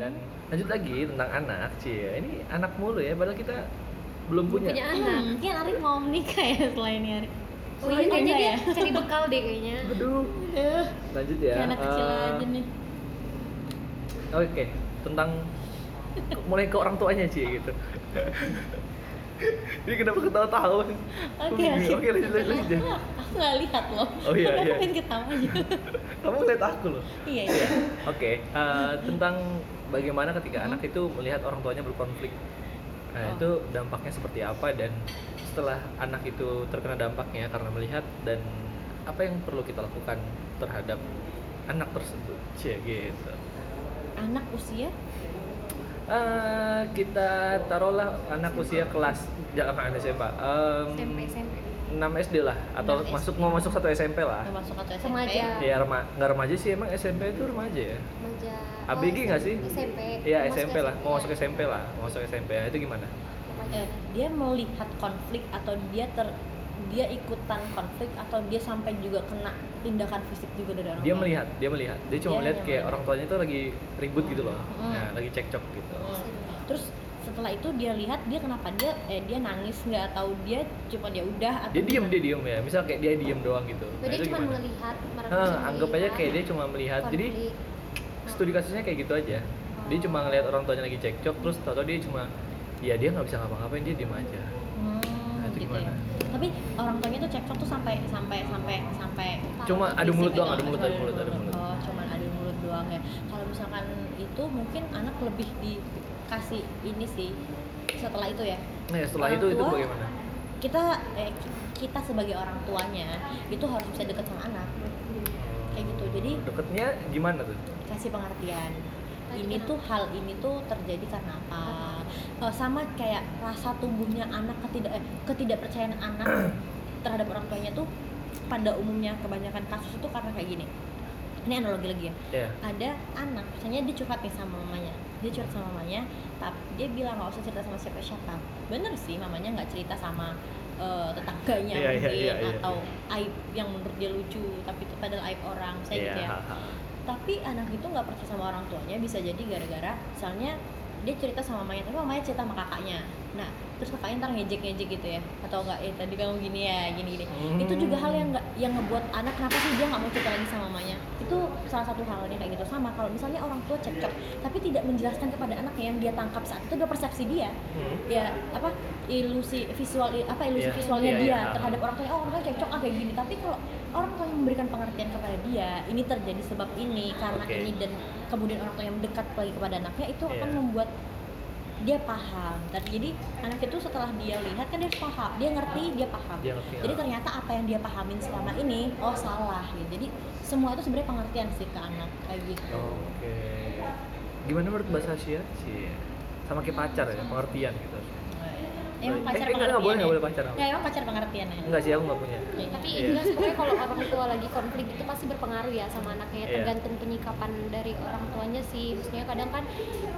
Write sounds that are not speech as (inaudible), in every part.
dan lanjut lagi tentang anak cie ini anak mulu ya padahal kita belum punya, punya Hmm, anak mungkin Arif mau menikah ya selain ini Arif. oh iya kayaknya dia ya? cari (laughs) bekal deh kayaknya aduh Eh, lanjut ya kayak anak kecil Eh, aja nih. oke tentang mulai ke orang tuanya cie gitu (laughs) (laughs) ini kenapa ketawa-tawa Oke, oke. oke lanjut lanjut lanjut Aku nggak lihat loh. Oh, iya, Aku iya. pengen ketawa aja. (laughs) kamu ngeliat aku loh iya, iya. Oke, eh, tentang bagaimana ketika anak itu melihat orang tuanya berkonflik. Nah, Oh. itu dampaknya seperti apa dan setelah anak itu terkena dampaknya karena melihat dan apa yang perlu kita lakukan terhadap anak tersebut. Cie gitu. Anak usia Eh, kita taruhlah anak usia kelas jangan SMA. Em, SMP SMP 6 SD lah atau 6 masuk SD. mau masuk satu SMP lah. masuk atau SMP? Remaja. Ya rema nggak remaja sih emang SMP itu remaja ya. remaja ABG oh, nggak sih? SMP Iya Masuk SMP lah, mau masuk ya. SMP lah, mau masuk SMP ya itu gimana? Remaja. Eh, dia melihat konflik atau dia ter dia ikutan konflik atau dia sampai juga kena tindakan fisik juga dari orang Dia tuanya? melihat, dia melihat, dia cuma Dia melihat hanya kayak melihat. orang tuanya itu lagi ribut gitu loh, Hmm. nah lagi cekcok gitu. Hmm. Terus setelah itu dia lihat dia kenapa dia eh dia nangis nggak atau dia cuma dia udah atau Dia diem, gimana? dia diem ya, misal kayak dia diem doang gitu. Jadi Nah, itu cuma gimana? melihat cuma anggap aja kayak dia cuma melihat. Jadi studi kasusnya kayak gitu aja. Dia cuma ngelihat orang tuanya lagi cekcok, terus tau dia cuma ya dia nggak bisa ngapa-ngapain dia diem aja. Hmm, Nah, gimana? ya. Tapi orang tuanya tuh cekcok tuh sampai sampai sampai sampai Cuma adu mulut fisik doang, gitu, adu mulut, cuma adu mulut, adu mulut. Oh, cuman adu mulut doang ya. Kalau misalkan itu mungkin anak lebih dikasih ini sih setelah itu ya. Nah setelah Orang itu itu bagaimana? Kita eh, kita sebagai orang tuanya itu harus bisa dekat sama anak. Kayak gitu. Jadi Deketnya gimana tuh? kasih pengertian ini tuh hal ini tuh terjadi karena apa Eh, sama kayak rasa tumbuhnya anak ketidak eh, ketidakpercayaan anak (clears throat) terhadap orang tuanya tuh pada umumnya kebanyakan kasus itu karena kayak gini. Ini analogi lagi ya. Ya. ada anak misalnya dia curhat nih sama mamanya. Dia curhat sama mamanya tapi dia bilang nggak usah cerita sama siapa siapa bener sih mamanya nggak cerita sama eh, tetangganya Iya, iya, mungkin iya, iya, atau aib yang menurut dia lucu tapi itu padahal aib orang saya Iya, gitu ya. tapi anak itu nggak percaya sama orang tuanya bisa jadi gara-gara misalnya dia cerita sama mamanya tapi mamanya cerita sama kakaknya nah terus kakaknya ntar ngejek-ngejek gitu ya atau enggak eh tadi kamu gini ya gini-gini Hmm. itu juga hal yang nggak yang ngebuat anak kenapa sih dia nggak mau cerita lagi sama mamanya itu salah satu halnya kayak gitu sama kalau misalnya orang tua cekcok tapi tidak menjelaskan kepada anaknya yang dia tangkap saat itu adalah persepsi dia Hmm. ya apa ilusi visual apa ilusi Iya, visualnya iya, dia iya. terhadap orang tuanya oh orang tua cekcok ah kayak gini tapi kalau orang tua yang memberikan pengertian kepada dia ini terjadi sebab ini karena Oke. ini dan kemudian orang tua yang mendekat lagi kepada anaknya itu akan Iya. membuat dia paham dan jadi anak itu setelah dia lihat kan dia paham dia ngerti dia paham Dia ngerti, jadi ah. ternyata apa yang dia pahamin selama ini oh salah gitu jadi semua itu sebenarnya pengertian sih ke anak kayak gitu Oke. Gimana menurut Mbak Sasya sih? Sama kayak pacar ya, pengertian gitu. Emang pacar eh, enggak, pengertian boleh, ya? enggak boleh pacar. ya emang pacar pengertian ya Enggak sih, aku nggak punya. Tapi Iya. jelas pokoknya kalau (laughs) orang tua lagi konflik itu pasti berpengaruh ya sama anaknya Iya. tergantung penyikapan dari orang tuanya sih maksudnya kadang kan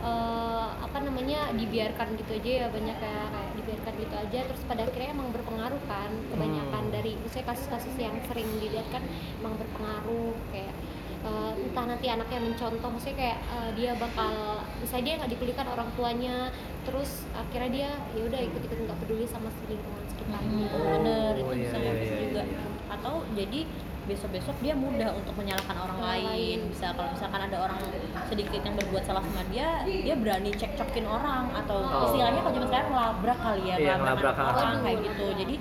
eh, apa namanya dibiarkan gitu aja ya banyak kayak, kayak dibiarkan gitu aja terus pada akhirnya emang berpengaruh kan kebanyakan Hmm. dari misalnya kasus-kasus yang sering dilihat kan emang berpengaruh kayak eh, entah nanti anaknya mencontoh maksudnya kayak eh, dia bakal misalnya dia nggak dipedulikan orang tuanya terus akhirnya dia ya udah ikut-ikut nggak peduli sama lingkungan sekitarnya Hmm, bener itu Oh, iya, bisa iya, iya, juga iya. atau jadi besok-besok dia mudah untuk menyalahkan orang lain lain. bisa kalau misalkan ada orang sedikit yang berbuat salah sama dia dia berani cekcokin orang atau Oh. istilahnya kalau zaman sekarang ngelabrak kali ya Iya, anak orang kayak gitu jadi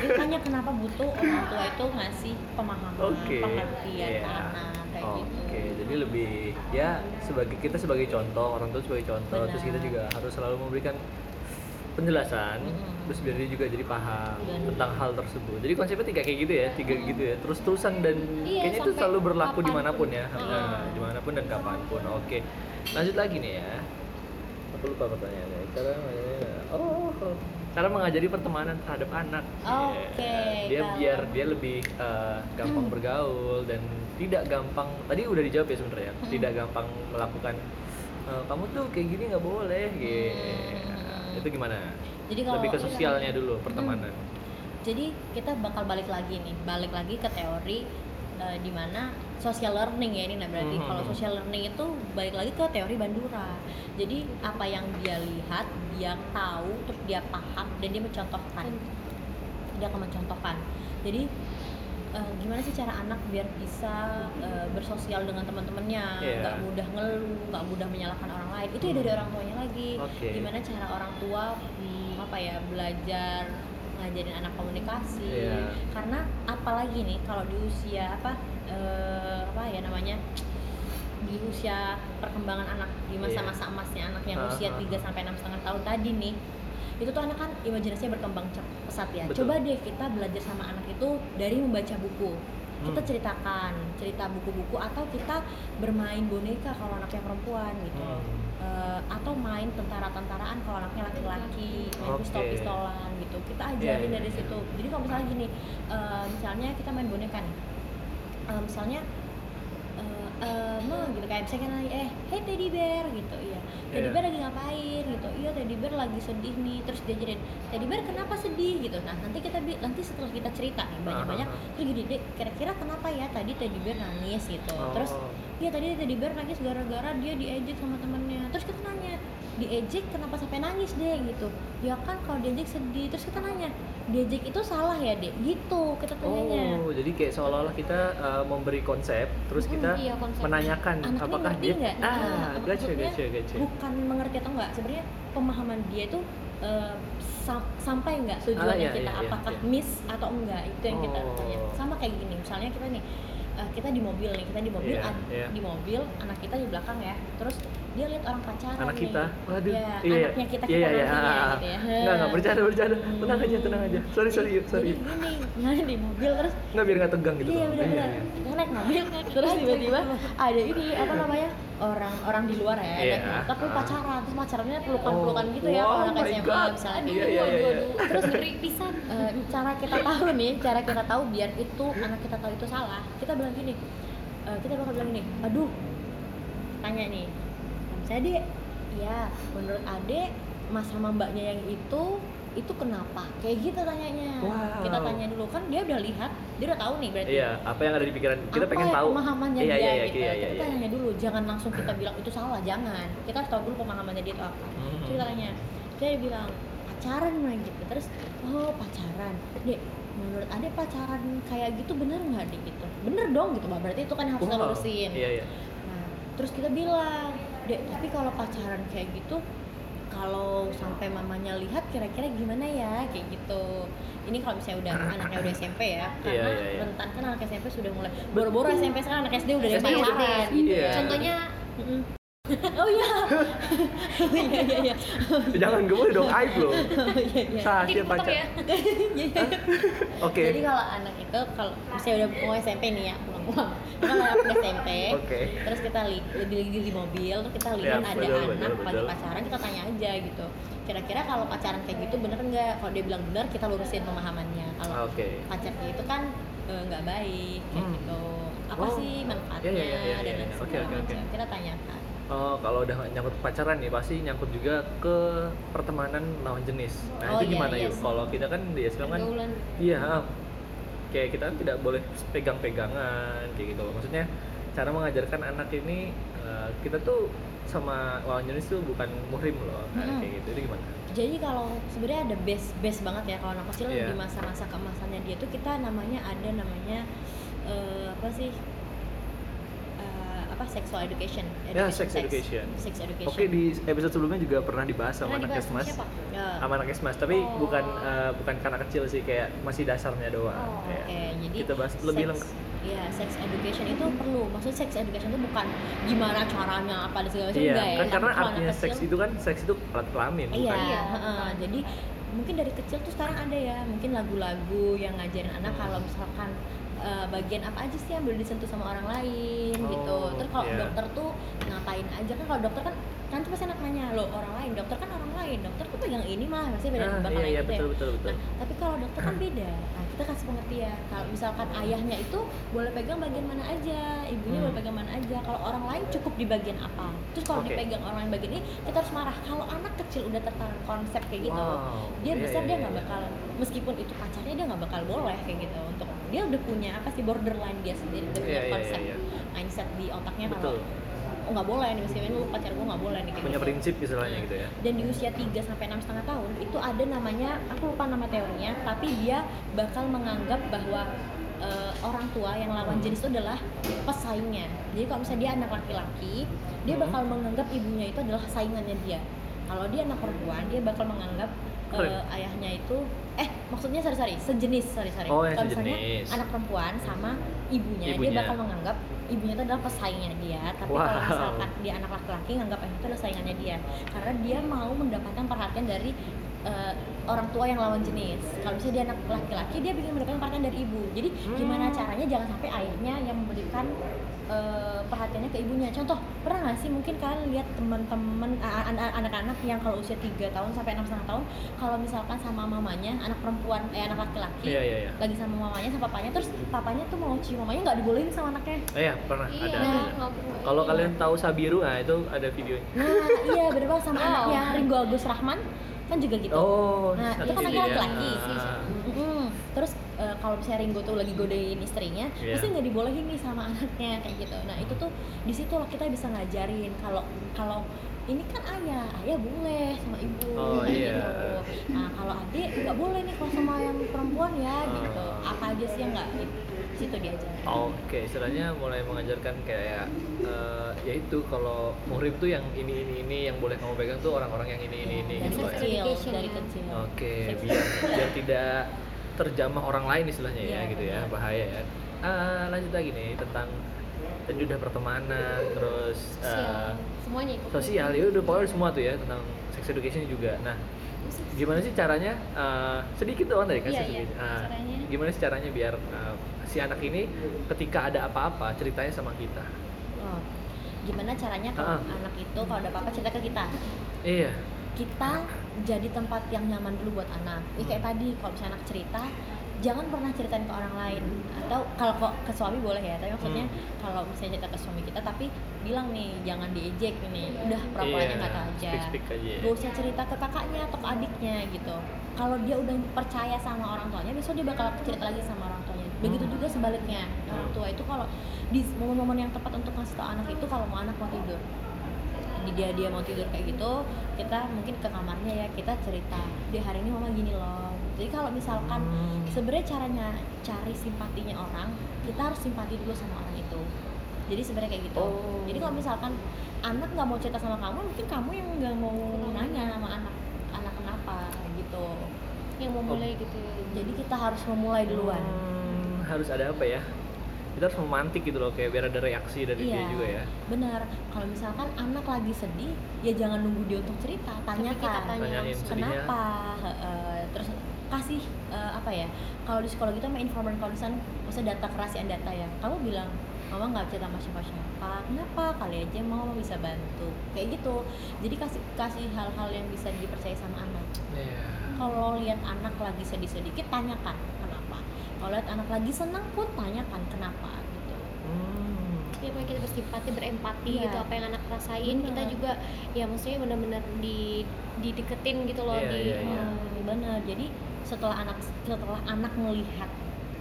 makanya kenapa butuh orang tua itu ngasih pemahaman Oke. pengertian Iya. ke anak kayak Oke, gitu jadi lebih ya sebagai kita sebagai contoh, orang tua sebagai contoh, Benar. terus kita juga harus selalu memberikan penjelasan, Mm-mm. terus biar dia juga jadi paham Benar. tentang hal tersebut. Jadi konsepnya tiga kayak gitu ya, tiga gitu ya, terus terusan dan Iya, kayaknya itu selalu berlaku di mana pun ya, Ah. nah, di mana pun dan kapan pun. Oke, lanjut lagi nih ya. Aku lupa pertanyaannya. Cara oh cara mengajari pertemanan terhadap anak. Oke, Ya, Dia kalau- biar dia lebih eh, gampang bergaul dan tidak gampang. Tadi udah dijawab ya sebenarnya. Hmm. Tidak gampang melakukan eh, kamu tuh kayak gini nggak boleh. Gitu. Hmm. Itu gimana? Jadi kalau lebih ke sosialnya dulu pertemanan. jadi kita bakal balik lagi nih balik lagi ke teori eh, di mana social learning ya ini nah berarti Mhm. kalau social learning itu balik lagi ke teori Bandura jadi apa yang dia lihat dia tahu terus dia paham dan dia mencontohkan dia akan mencontohkan jadi eh, gimana sih cara anak biar bisa eh, bersosial dengan teman-temannya Iya. nggak mudah ngeluh nggak mudah menyalahkan orang lain itu ya dari Hmm. orang tuanya lagi Oke. gimana cara orang tua hmm, apa ya belajar ngajarin anak komunikasi Iya. karena apalagi nih kalau di usia apa eh, apa ya namanya di usia perkembangan anak di masa-masa emasnya anak yang usia ah, 3 ah. sampai enam setengah tahun tadi nih itu tuh anak kan imajinasinya berkembang pesat ya Betul. coba deh kita belajar sama anak itu dari membaca buku kita Hmm. ceritakan cerita buku-buku atau kita bermain boneka kalau anaknya perempuan gitu Hmm. Eh, atau main tentara-tentaraan kalau anaknya laki-laki main Oke. pistol-pistolan gitu kita ajarin Iya, iya, dari iya. situ jadi kalau misalnya gini eh, misalnya kita main boneka nih Eh, misalnya eh, eh, ma gitu kayak misalnya lagi, eh hey teddy bear gitu iya. Teddy Iya. bear lagi ngapain? gitu. Iya teddy bear lagi sedih nih terus dia jadi teddy bear kenapa sedih? gitu. Nah nanti kita nanti setelah kita cerita nih banyak-banyak Ah, ah, ah. terus gini dek kira-kira kenapa ya tadi teddy bear nangis? gitu. Terus Oh. Iya tadi teddy bear nangis gara-gara dia diejek sama temennya. Terus kita nanya, diejek kenapa sampai nangis deh gitu? Ya kan kalau diejek sedih. Terus kita nanya, diejek itu salah ya dek? Gitu kita tanyanya. Oh, jadi kayak seolah-olah kita uh, memberi konsep, terus Mm-mm, kita iya, konsep. menanyakan Anaknya apakah dia nggak? ah, Nah, gacha, maksudnya gacha, gacha. Bukan mengerti atau enggak, sebenarnya pemahaman dia itu eh, sam- sampai enggak tujuannya iya, kita iya, iya, apakah iya. miss atau enggak itu yang kita Oh. tanya. Sama kayak gini, misalnya kita nih eh, kita di mobil nih, kita di mobil, ad- iya. di mobil, anak kita di belakang ya. Terus dia lihat orang pacaran Anak nih. kita, waduh, Ya, iya, iya. anaknya kita iya, kita iya, nantinya ah, gitu ya. Enggak, enggak, bercanda, bercanda. Tenang aja, tenang aja. Sorry, sorry, Jadi- sorry. Jadi gini, nggak di mobil terus Enggak biar nggak tegang gitu. iya loh. benar-benar iya. kita naik mobil terus tiba-tiba ada ini apa namanya orang orang di luar ya Iya. naik motor, tapi Ah. pacaran terus pacarannya pelukan-pelukan Oh, gitu ya kalau wow, my SMA God. misalnya Iya, iya, Aduh, iya, aduh, iya. terus ngeri pisan Eh, cara kita tahu nih cara kita tahu biar itu anak kita tahu itu salah kita bilang gini eh, kita bakal bilang gini aduh tanya nih dek ya menurut adek mas sama mbaknya yang itu itu kenapa kayak gitu tanyanya Wow. kita tanya dulu kan dia udah lihat dia udah tahu nih berarti Iya, apa yang ada di pikiran kita apa pengen ya tahu. pemahamannya iya, dia iya, iya, gitu iya, iya, kita iya. tanya dulu jangan langsung kita bilang itu salah jangan kita harus tahu dulu pemahamannya dia itu apa Hmm. Terus kita tanya dia bilang pacaran mah gitu terus oh pacaran dek menurut adek pacaran kayak gitu bener nggak dek gitu bener dong gitu Bah. berarti itu kan harus kita Wow. lurusin Iya, iya. Nah, terus kita bilang, Dek, tapi kalau pacaran kayak gitu, kalau sampai mamanya lihat kira-kira gimana ya kayak gitu. Ini kalau misalnya udah (clears throat) anaknya udah SMP ya, Iya, karena iya, iya. rentan kan anak SMP sudah mulai boro-boro SMP sekarang anak SD udah ada udah pacaran gitu. Iya. contohnya (laughs) (laughs) oh iya, iya iya iya, Jangan gue dong aib loh. (laughs) oh iya iya. Pacar. ya. Oke. Jadi kalau anak itu kalau misalnya udah mau SMP nih ya kalau anak udah SMP, Oke. terus kita li di, mobil terus kita Ya, lihat ada betul, anak betul, lagi betul. pacaran kita tanya aja gitu kira-kira kalau pacaran kayak gitu bener nggak kalau dia bilang bener kita lurusin pemahamannya kalau Oke. pacarnya itu kan eh, nggak baik kayak Hmm. gitu apa Oh, sih manfaatnya iya, iya, iya, dan iya, lain iya. Oke, segala oke, oke. macam. kita tanyakan Oh, kalau udah nyangkut pacaran nih pasti nyangkut juga ke pertemanan lawan jenis. Nah, Oh, itu iya, gimana iya yuk? sih. Kalau kita kan di Islam kan iya kayak kita kan tidak boleh pegang-pegangan kayak gitu loh. Maksudnya cara mengajarkan anak ini eh, kita tuh sama lawan jenis tuh bukan muhrim loh Nah, Mm-mm. kayak gitu. Itu gimana? jadi kalau sebenarnya ada base base banget ya kalau anak kecil Iya. di masa-masa keemasannya dia tuh kita namanya ada namanya eh, apa sih apa sexual education, Ya, sex education. sex education Oke, di episode sebelumnya juga pernah dibahas sama Pernah anak dibahas sama Kesmas. Ya. Sama anak Kesmas, tapi Oh. bukan eh, bukan karena kecil sih kayak masih dasarnya doang. Oh, Oke, jadi kita bahas lebih sex- lengkap. Iya, sex education itu perlu. Maksudnya sex education itu bukan gimana caranya apa dan segala macam Iya, enggak ya. kan karena artinya seks itu kan seks itu alat kelamin, Iya, bukan? Iya, bukan. jadi mungkin dari kecil tuh sekarang ada ya, mungkin lagu-lagu yang ngajarin anak Hmm. kalau misalkan eh, bagian apa aja sih yang boleh disentuh sama orang lain gitu. Oh, Terus kalau iya. dokter tuh ngapain aja kan kalau dokter kan kan tuh pasti anak nanya lo orang lain dokter kan orang lain dokter tuh pegang ini mah pasti beda Ah, iya, iya, gitu ya. betul, betul, betul. Nah, tapi kalau dokter kan beda. Nah, kita kasih pengertian. Kalau misalkan ayahnya itu boleh pegang bagian mana aja, ibunya Hmm. boleh pegang mana aja. Kalau orang lain cukup di bagian apa. Terus kalau Oke. dipegang orang lain bagian ini, kita harus marah. Kalau anak kecil udah tertanam konsep kayak gitu, Wow, dia iya, besar iya, dia iya, nggak iya. bakal, meskipun itu pacarnya dia nggak bakal boleh kayak gitu untuk dia udah punya apa sih borderline dia sendiri dia punya Iya, iya, konsep iya, iya. mindset di otaknya Betul. kalau oh nggak boleh nih meskipun lu pacar gue nggak boleh nih kayak Punya gitu. prinsip istilahnya gitu ya. dan di usia 3 sampai enam setengah tahun itu ada namanya aku lupa nama teorinya tapi dia bakal menganggap bahwa eh, orang tua yang lawan jenis itu adalah pesaingnya jadi kalau misalnya dia anak laki-laki dia Hmm. bakal menganggap ibunya itu adalah saingannya dia kalau dia anak perempuan dia bakal menganggap Keren. ayahnya itu eh maksudnya sorry sorry sejenis sorry sorry Oh, yang kalau misalnya anak perempuan sama ibunya, Ibunya. dia bakal menganggap ibunya itu adalah pesaingnya dia tapi Wow. kalau misalkan dia anak laki-laki nganggap ayahnya itu adalah saingannya dia karena dia mau mendapatkan perhatian dari eh, orang tua yang lawan jenis kalau misalnya dia anak laki-laki dia ingin mendapatkan perhatian dari ibu jadi gimana Hmm. caranya jangan sampai ayahnya yang memberikan eh, perhatiannya ke ibunya contoh pernah nggak sih mungkin kalian lihat teman-teman anak-anak yang kalau usia 3 tahun sampai enam setengah tahun kalau misalkan sama mamanya anak perempuan eh anak laki-laki Iya, iya, iya. lagi sama mamanya sama papanya terus papanya tuh mau cium mamanya nggak dibolehin sama anaknya Eh, ya, pernah iya ada. Nah, ada. Kalau kalian tahu Sabiru, nah itu ada videonya. nah iya bener banget sama Oh. anaknya Ringo Agus Rahman kan juga gitu Oh, Nah, itu kan video anaknya ya. laki-laki. Ah. Terus eh, kalau misalnya Ringo tuh lagi godain istrinya, Iya. pasti nggak dibolehin nih sama (laughs) anaknya kayak gitu. Nah itu tuh di situ loh kita bisa ngajarin kalau kalau ini kan ayah, ayah boleh sama ibu. Oh, kayak iya. gitu. Nah kalau adik nggak boleh nih kalau sama yang perempuan ya Oh. gitu. Apa aja sih yang nggak di situ diajarin. Oke, istilahnya mulai mengajarkan kayak eh, ya itu kalau muhrim tuh yang ini ini ini yang boleh kamu pegang tuh orang-orang yang ini ini ini dari gitu ya. kecil, Education dari ya. kecil. Oke, biar biar tidak terjamah orang lain istilahnya ya Iya, gitu ya, bahaya ya. Ah, lanjut lagi nih tentang tadi udah pertemanan, terus sosial semuanya ikut sosial ya udah pokoknya semua tuh ya tentang sex education juga. Nah, gimana sih caranya eh, sedikit doang tadi kan Iya, sex iya. Caranya? gimana sih caranya biar eh, si anak ini ketika ada apa-apa ceritanya sama kita Oh. Gimana caranya kalau Ah. anak itu kalau ada apa-apa cerita ke kita? iya kita jadi tempat yang nyaman dulu buat anak. Ya kayak tadi kalau misalnya anak cerita, jangan pernah ceritain ke orang lain. Atau kalau kok ke suami boleh ya, tapi maksudnya Hmm. kalau misalnya cerita ke suami kita tapi bilang nih jangan diejek ini. Udah Iya, nggak tahu aja. speak-speak aja ya. Gak usah cerita ke kakaknya atau ke adiknya gitu. Kalau dia udah percaya sama orang tuanya, besok dia bakal cerita lagi sama orang tuanya. Begitu Hmm. juga sebaliknya. Orang tua itu kalau di momen-momen yang tepat untuk ngasih tau anak itu kalau mau anak mau tidur dia dia mau tidur kayak gitu kita mungkin ke kamarnya ya kita cerita di hari ini mama gini loh. Jadi kalau misalkan Hmm. sebenarnya caranya cari simpatinya orang kita harus simpati dulu sama orang itu. Jadi sebenarnya kayak gitu. Oh. jadi kalau misalkan anak nggak mau cerita sama kamu mungkin kamu yang nggak mau nanya sama anak anak kenapa gitu. Yang mau mulai gitu ya. jadi kita harus memulai duluan. Hmm, harus ada apa ya kita harus memantik gitu loh kayak biar ada reaksi dari dia Iya. juga ya. benar. Kalau misalkan anak lagi sedih ya jangan nunggu dia untuk cerita tanyakan. kita tanya Tanyain kenapa? Heeh, terus kasih eh, apa ya kalau di sekolah kita main informan consent maksudnya data kerahasiaan data ya. Kamu bilang mama nggak cerita sama siapa siapa kenapa? Kali aja mama bisa bantu. Kayak gitu. Jadi kasih kasih hal-hal yang bisa dipercaya sama anak. Iya. kalau lihat anak lagi sedih sedikit tanyakan kalau lihat anak lagi senang pun tanyakan kenapa gitu Hmm. ya pokoknya kita bersimpati berempati Iya. gitu apa yang anak rasain kita Benar. juga ya maksudnya benar-benar di dideketin gitu loh Iya, di iya, iya. Hmm, benar jadi setelah anak setelah anak melihat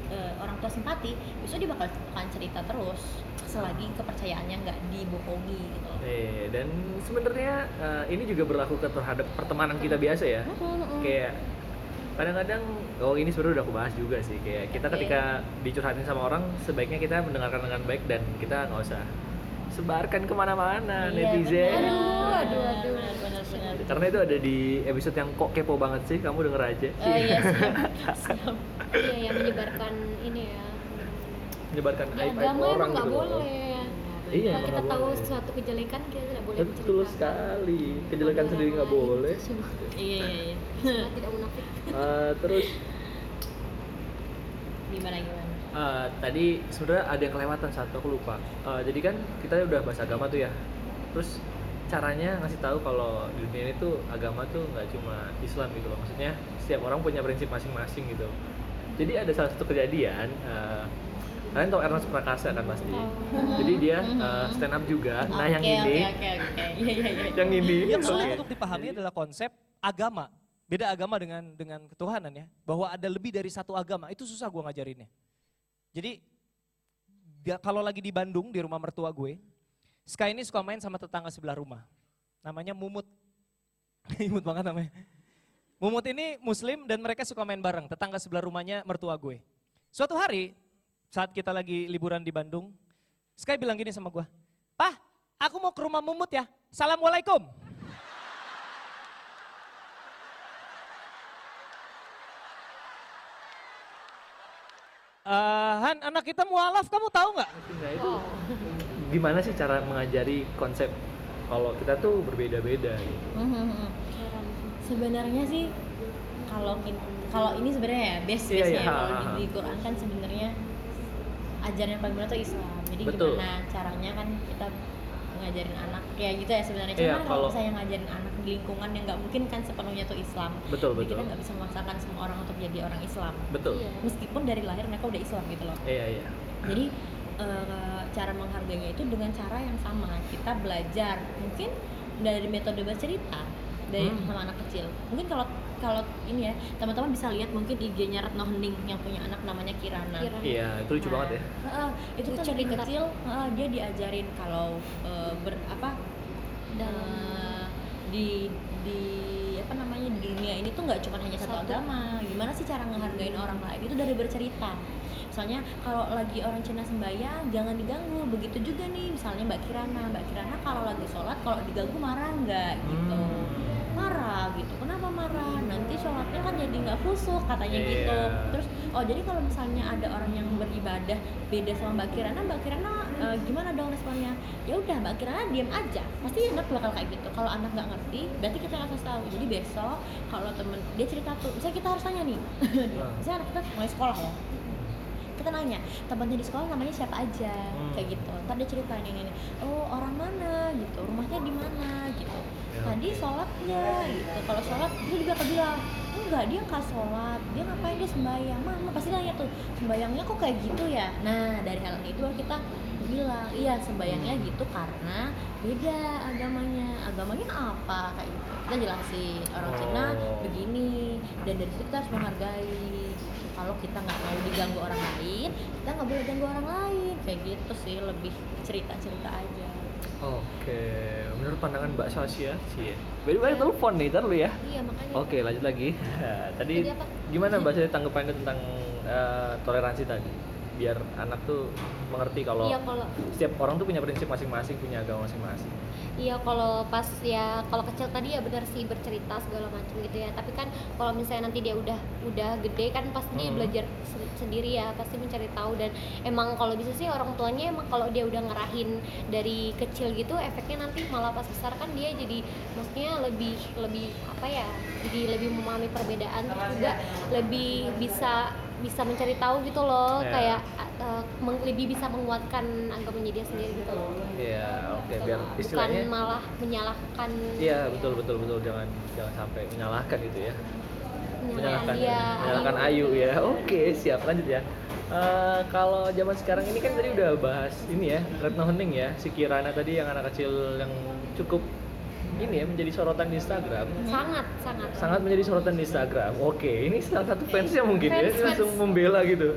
eh, orang tua simpati besok dia bakal akan cerita terus selagi kepercayaannya nggak dibohongi gitu loh. Eh, dan sebenarnya eh, ini juga berlaku ke terhadap pertemanan kita biasa ya kayak kadang-kadang oh ini sebenarnya udah aku bahas juga sih kayak kita Oke. ketika dicurhatin sama orang sebaiknya kita mendengarkan dengan baik dan kita nggak usah sebarkan ke mana-mana Iya, netizen benar. Aduh, aduh, aduh. Benar, benar, benar. karena itu ada di episode yang kok kepo banget sih kamu denger aja Oh iya siap, (laughs) siap. iya yang menyebarkan ini ya menyebarkan di aib aib agama orang emang nggak gitu boleh Iya, kalau kita tahu boleh. sesuatu kejelekan kita tidak boleh betul menceritakan. sekali. Kejelekan Orang sendiri nggak boleh (laughs) Iya iya iya. tidak munafik. Eh, terus? Gimana gimana? eh, tadi sebenarnya ada yang kelewatan satu aku lupa. Eh, jadi kan kita udah bahas agama tuh ya. Terus caranya ngasih tahu kalau di dunia ini tuh agama tuh nggak cuma Islam gitu loh. Maksudnya setiap orang punya prinsip masing-masing gitu. Jadi ada salah satu kejadian eh, kalian tahu Ernest Prakasa kan pasti jadi dia eh, (laughs) stand up juga nah yang Oke, ini Oke oke oke. Iya iya iya. yang ini Yang sulit untuk dipahami adalah konsep agama. Beda agama dengan dengan ketuhanan ya. Bahwa ada lebih dari satu agama. Itu susah gua ngajarinnya. Jadi kalau lagi di Bandung di rumah mertua gue, Sky ini suka main sama tetangga sebelah rumah. Namanya Mumut. (laughs) Imut banget namanya. Mumut ini muslim dan mereka suka main bareng, tetangga sebelah rumahnya mertua gue. Suatu hari saat kita lagi liburan di Bandung, Sky bilang gini sama gue, Pah, aku mau ke rumah Mumut ya, Assalamualaikum. Eh, Han, anak kita mualaf, kamu tahu nggak? Nah itu gimana sih cara mengajari konsep kalau kita tuh berbeda-beda gitu. Mhm. Sebenarnya sih kalau kalau ini sebenarnya ya base Iya, iya, ya kalau ha, di, ha. di Quran kan sebenarnya ajaran yang paling benar tuh Islam. Jadi Betul. gimana caranya kan kita ngajarin anak ya gitu ya sebenarnya. Iya, Cuman kalau kalau- misalnya ngajarin anak di lingkungan yang nggak mungkin kan sepenuhnya tuh Islam. Betul Jadi betul. kita nggak bisa memaksakan semua orang untuk jadi orang Islam. Betul. Iya. Meskipun dari lahir mereka udah Islam gitu loh. Iya iya. Jadi eh, cara menghargainya itu dengan cara yang sama. Kita belajar mungkin dari metode bercerita dari Hmm. sama anak kecil. Mungkin kalau kalau ini ya teman-teman bisa lihat mungkin IG-nya Retno Hening yang punya anak namanya Kirana. Kirana. Iya itu lucu Nah, banget ya. heeh, itu kan Lucu dari banget. kecil heeh, dia diajarin kalau eh, ber apa Dalam eh, di di apa namanya di dunia ini tuh nggak cuma hanya satu, Satu. agama gimana sih cara ngehargain orang lain itu dari bercerita misalnya kalau lagi orang Cina sembahyang jangan diganggu begitu juga nih misalnya Mbak Kirana Mbak Kirana kalau lagi sholat kalau diganggu marah nggak gitu Hmm. Marah gitu. Kenapa marah? Nanti sholatnya kan jadi nggak khusyuk katanya Iya. gitu. Terus oh jadi kalau misalnya ada orang yang beribadah beda sama Mbak Kirana Mbak Kirana eh, gimana dong responnya? Ya udah Mbak Kirana diam aja. Pasti anak bakal kayak gitu. Kalau anak nggak ngerti berarti kita kasih tahu. Jadi besok kalau temen dia cerita tuh misalnya kita harus tanya nih. Nah. (laughs) misalnya anak kita mulai sekolah ya. Kita nanya temannya di sekolah namanya siapa aja? Hmm. kayak gitu. Ntar dia cerita nih oh orang mana? Gitu. Rumahnya di mana? Gitu tadi oke. sholat nggak gitu. Kalau sholat dia juga akan bilang enggak dia nggak sholat. Dia ngapain? Dia sembahyang. Mama pasti nanya tuh sembahyangnya kok kayak gitu ya? Nah dari hal itu kita bilang iya sembahyangnya Hmm. gitu karena beda agamanya. Agamanya apa? Kayak gitu. Kita jelasin orang Cina Oh. begini dan dari situ kita harus menghargai. Kalau kita nggak mau diganggu orang lain kita nggak boleh ganggu orang lain. Kayak gitu sih lebih cerita cerita aja Oke, menurut pandangan Mbak Sasya sih. By the way, telepon nih, ntar lu ya. Iya makanya. Oke, lanjut lagi. (laughs) Tadi apa? gimana Mbak Sasya tanggapannya tentang eh, toleransi tadi? Biar anak tuh mengerti kalau Iya kalau setiap orang tuh punya prinsip masing-masing, punya agama masing-masing. Iya kalau pas ya kalau kecil tadi ya benar sih bercerita segala macam gitu ya. Tapi kan kalau misalnya nanti dia udah udah gede kan pasti dia Hmm. belajar se- sendiri ya, pasti mencari tahu dan emang kalau bisa sih orang tuanya emang kalau dia udah ngerahin dari kecil gitu efeknya nanti malah pas besar kan dia jadi maksudnya lebih lebih apa ya? Jadi lebih memahami perbedaan juga lebih bisa bisa mencari tahu gitu loh Ya. kayak uh, lebih bisa menguatkan agamanya dia sendiri gitu loh. Iya, oke, biar bukan istilahnya malah menyalahkan Iya, betul betul betul jangan jangan sampai menyalahkan gitu ya. menyalahkan dia menyalahkan Ayu ya oke siap lanjut ya Eh, kalau zaman sekarang ini kan tadi udah bahas ini ya Retno Hening ya si Kirana tadi yang anak kecil yang cukup ini ya menjadi sorotan di Instagram. Sangat sangat. Sangat menjadi sorotan di Instagram. Oke ini salah satu fansnya mungkin ya Fans, langsung fans. membela gitu.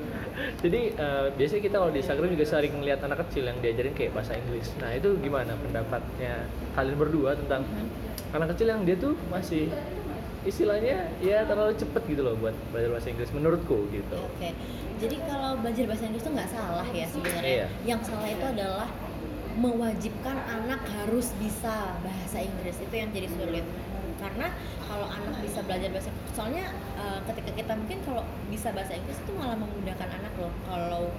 Jadi eh, biasanya kita kalau di Instagram juga sering melihat anak kecil yang diajarin kayak bahasa Inggris. Nah itu gimana pendapatnya kalian berdua tentang anak kecil yang dia tuh masih istilahnya ya terlalu cepet gitu loh buat belajar bahasa Inggris menurutku gitu. Oke, jadi kalau belajar bahasa Inggris itu nggak salah ya sebenarnya. Iya. Yang salah itu adalah mewajibkan anak harus bisa bahasa Inggris itu yang jadi sulit. Karena kalau anak bisa belajar bahasa soalnya eh, ketika kita mungkin kalau bisa bahasa Inggris itu malah memudahkan anak loh. Kalau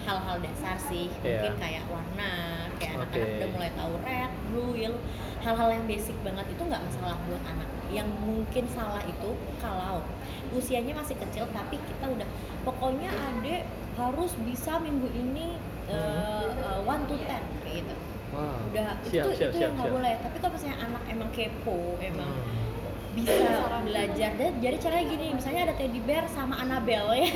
hal-hal dasar sih, mungkin Iya. kayak warna, kayak anak-anak Oke. udah mulai tahu red, blue, yellow, hal-hal yang basic banget itu nggak masalah buat anak. Yang mungkin salah itu kalau usianya masih kecil tapi kita udah pokoknya adek harus bisa minggu ini uh, one to ten kayak gitu. Wah, udah siap, itu siap, itu siap, yang nggak boleh. Tapi kalau misalnya anak emang kepo emang Hmm. bisa belajar dan jadi caranya gini misalnya ada teddy bear sama Annabelle ya.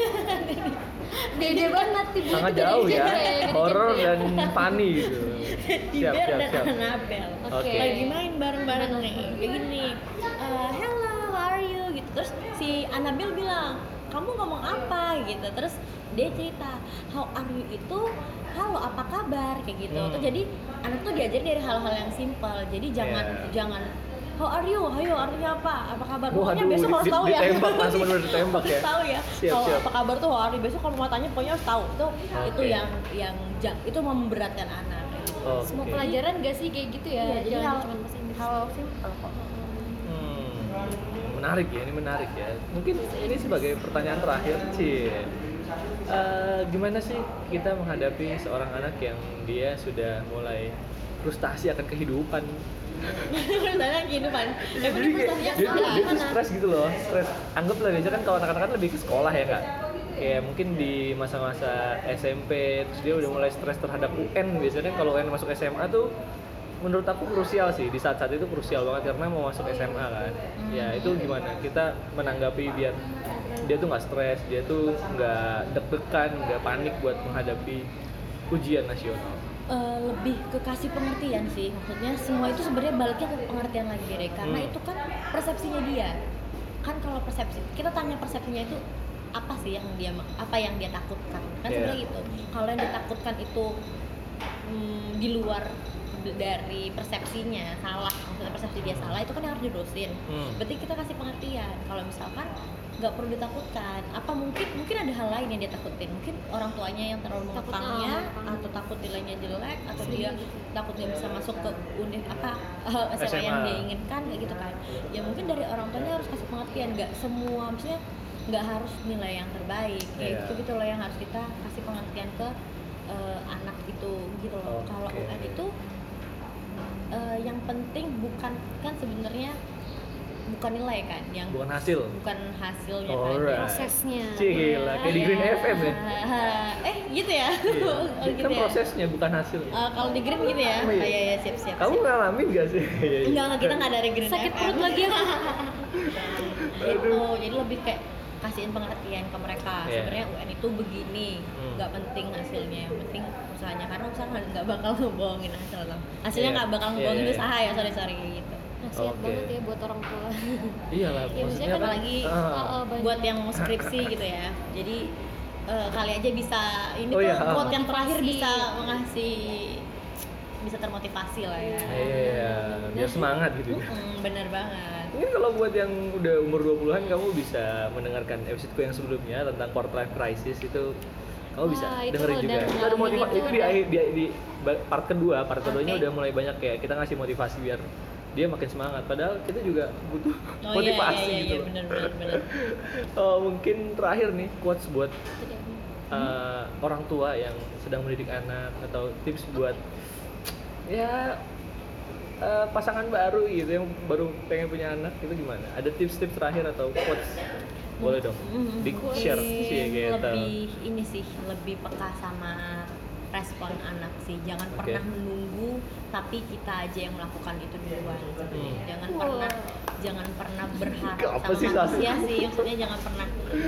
(laughs) Beda banget tiba sangat jauh ya horor dan funny gitu. Teddy siap bear siap dan siap. Annabelle. Oke. lagi main bareng-bareng nih kayak gini. Uh, hello how are you? Gitu. Terus si Annabelle bilang kamu ngomong apa? Gitu. Terus dia cerita how are you? Itu halo apa kabar? Kayak gitu. Hmm. Tuh, jadi anak tuh diajarin dari hal-hal yang simpel. Jadi jangan Yeah. jangan how are you? Ayo artinya apa? Apa kabar? Pokoknya besok harus tahu ya. ditembak, langsung bener ditembak ya. (laughs) Tahu ya. Siap, apa kabar tuh how are you? Besok kalau mau tanya pokoknya harus tahu. Itu itu Oke. yang yang itu memberatkan anak. Oh, semua oke. pelajaran gak sih kayak gitu ya? Iya, jadi jangan hal cuma hal simpel kok. Hmm, menarik ya, ini menarik ya. Mungkin ini sebagai pertanyaan terakhir, Ci. Eh, gimana sih kita menghadapi seorang anak yang dia sudah mulai frustasi akan kehidupan? Tanya kehidupan Ya, jadi kayak, dia, dia, dia tuh stres gitu loh, stres. Anggaplah biasanya kan kalau anak-anak kan lebih ke sekolah ya kak. Kayak mungkin di masa-masa SMP, terus dia udah mulai stres terhadap UN. Biasanya kan kalau UN masuk SMA tuh menurut aku krusial sih di saat-saat itu krusial banget karena mau masuk SMA kan. Ya itu gimana? Kita menanggapi biar dia tuh nggak stres dia tuh nggak deg-degan nggak panik buat menghadapi ujian nasional. Eh, lebih ke kasih pengertian sih. Maksudnya semua itu sebenarnya baliknya ke pengertian lagi deh karena Hmm. itu kan persepsinya dia. Kan kalau persepsi kita tanya persepsinya itu apa sih yang dia apa yang dia takutkan? Kan Iya. sebenarnya gitu. Kalau yang ditakutkan itu hmm, di luar dari persepsinya salah. Maksudnya persepsi dia salah itu kan yang harus didosin Hmm. berarti kita kasih pengertian. Kalau misalkan nggak perlu ditakutkan apa mungkin mungkin ada hal lain yang dia takutin. Mungkin orang tuanya yang terlalu sama atau takut nilainya jelek atau dia takut nggak bisa masuk ke univ apa (laughs) eh, SMA, yang SMA. dia inginkan kayak gitu kan. Ya mungkin dari orang tuanya harus kasih pengertian. Nggak semua maksudnya nggak harus nilai yang terbaik. Kayak Iya. gitu gitu loh yang harus kita kasih pengertian ke eh, anak itu gitu loh. Kalau Oke. UN itu eh, yang penting bukan kan sebenarnya bukan nilai kan yang bukan hasil bukan hasilnya kan prosesnya Cih, gila kayak di Green Iya. FM ya (laughs) eh gitu ya Iya. (laughs) oh, gitu kan ya prosesnya bukan hasil Eh, kalau di green gitu ya Oh, oh, iya. iya iya siap siap kamu siap. ngalamin gak sih (laughs) Iya, iya. enggak enggak kita nggak dari green sakit FM. perut lagi ya gitu jadi lebih kayak kasihin pengertian ke mereka Iya. sebenarnya UN itu begini Hmm. Nggak penting hasilnya yang penting usahanya karena usaha nggak bakal ngebohongin hasil lah hasilnya Iya. nggak bakal Iya, ngebohongin iya. usaha ya sorry sorry gitu nasihat Oke. banget ya buat orang tua iyalah (laughs) Ya, maksudnya maksudnya kan kan apalagi ah. Oh, oh, banyak. buat yang mau skripsi (laughs) gitu ya jadi eh, kali aja bisa ini Oh, tuh iya. quote yang terakhir bisa mengasih bisa termotivasi lah ya iya biar semangat gitu Mm, bener banget Mungkin kalau buat yang udah umur 20-an kamu bisa mendengarkan episodeku yang sebelumnya tentang quarter life crisis itu kamu bisa itu dengerin juga. Itu ada motivasi itu itu di di, di part kedua, part keduanya Oke. udah mulai banyak kayak kita ngasih motivasi biar dia makin semangat. Padahal kita juga butuh oh (laughs) iya motivasi iya iya, gitu. iya loh. bener bener bener (laughs) Oh, mungkin terakhir nih quotes buat uh, orang tua yang sedang mendidik anak atau tips buat ya uh, pasangan baru gitu yang baru pengen punya anak itu gimana? Ada tips-tips terakhir atau quotes? Boleh dong. Mm, Di share sih gitu. lebih ini sih lebih peka sama respon anak sih jangan Oke. pernah menunggu tapi kita aja yang melakukan itu duluan. Hmm. jangan Wow. pernah jangan pernah berharap Apa sama sih, manusia sih maksudnya jangan pernah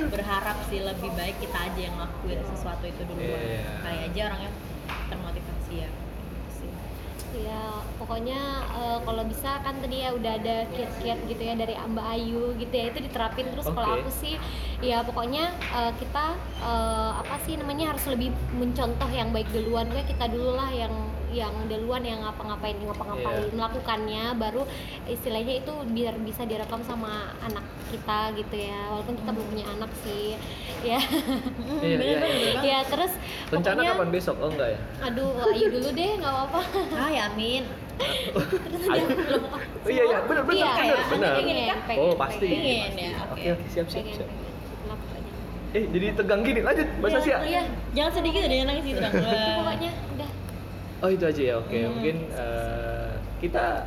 berharap sih lebih baik kita aja yang ngelakuin sesuatu itu duluan Iya. kali aja orangnya termotivasi ya sih. Ya pokoknya eh, kalau bisa kan tadi ya udah ada kiat-kiat gitu ya dari Mbak Ayu gitu ya itu diterapin terus kalau Oke. aku sih ya pokoknya eh, kita eh, apa sih namanya harus lebih mencontoh yang baik duluan kayak kita dulu lah yang yang duluan yang ngapa-ngapain ngapa-ngapain Iya. melakukannya baru istilahnya itu biar bisa direkam sama anak kita gitu ya walaupun kita belum punya anak sih ya Iya, iya, iya. ya terus Rencana pokoknya kapan besok? Oh enggak ya? aduh Ayu dulu deh nggak apa-apa ah ya amin (laughs) Oh iya iya, benar benar Iya, benar benar. pengen, pengen, Oh pasti. pengen ya, oke. Siap siap pengen siap. Eh jadi tegang gini. Lanjut Mbak Iya, Sasya. iya. jangan sedih gitu deh nangis gitu pokoknya udah Oh itu aja ya. Oke Hmm. mungkin eh, kita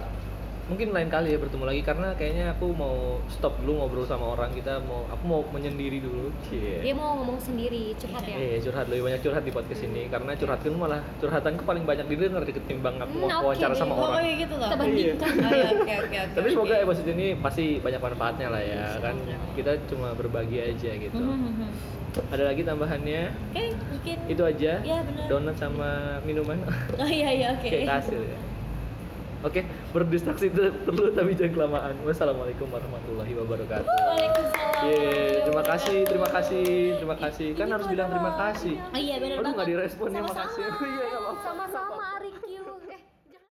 mungkin lain kali ya bertemu lagi karena kayaknya aku mau stop dulu ngobrol sama orang kita mau aku mau menyendiri dulu. Cie. dia mau ngomong sendiri curhat ya Eh curhat lebih banyak curhat di podcast ini karena curhatku malah curhatanku paling banyak didengar ketimbang aku Hmm, wawancara deh. sama oh orang. iya gitu loh kita bandingkan Oh, iya, oke oke oke Tapi semoga oke. episode ini pasti banyak manfaatnya lah ya kan. Kita cuma berbagi aja gitu. Mhm, mhm. Ada lagi tambahannya? Oke, mungkin Itu aja. Iya, benar. Donat sama minuman (laughs) Oh iya iya oke. kayak kasih ya. Oke, berdistraksi itu perlu tapi jangan kelamaan. Wassalamualaikum warahmatullahi wabarakatuh. Waalaikumsalam. Yeay, terima kasih, terima kasih, terima kasih. Kan harus bilang terima kasih. Oh iya benar Aduh banget. (laughs) nggak direspon ya makasih. Iya. Sama-sama Arika.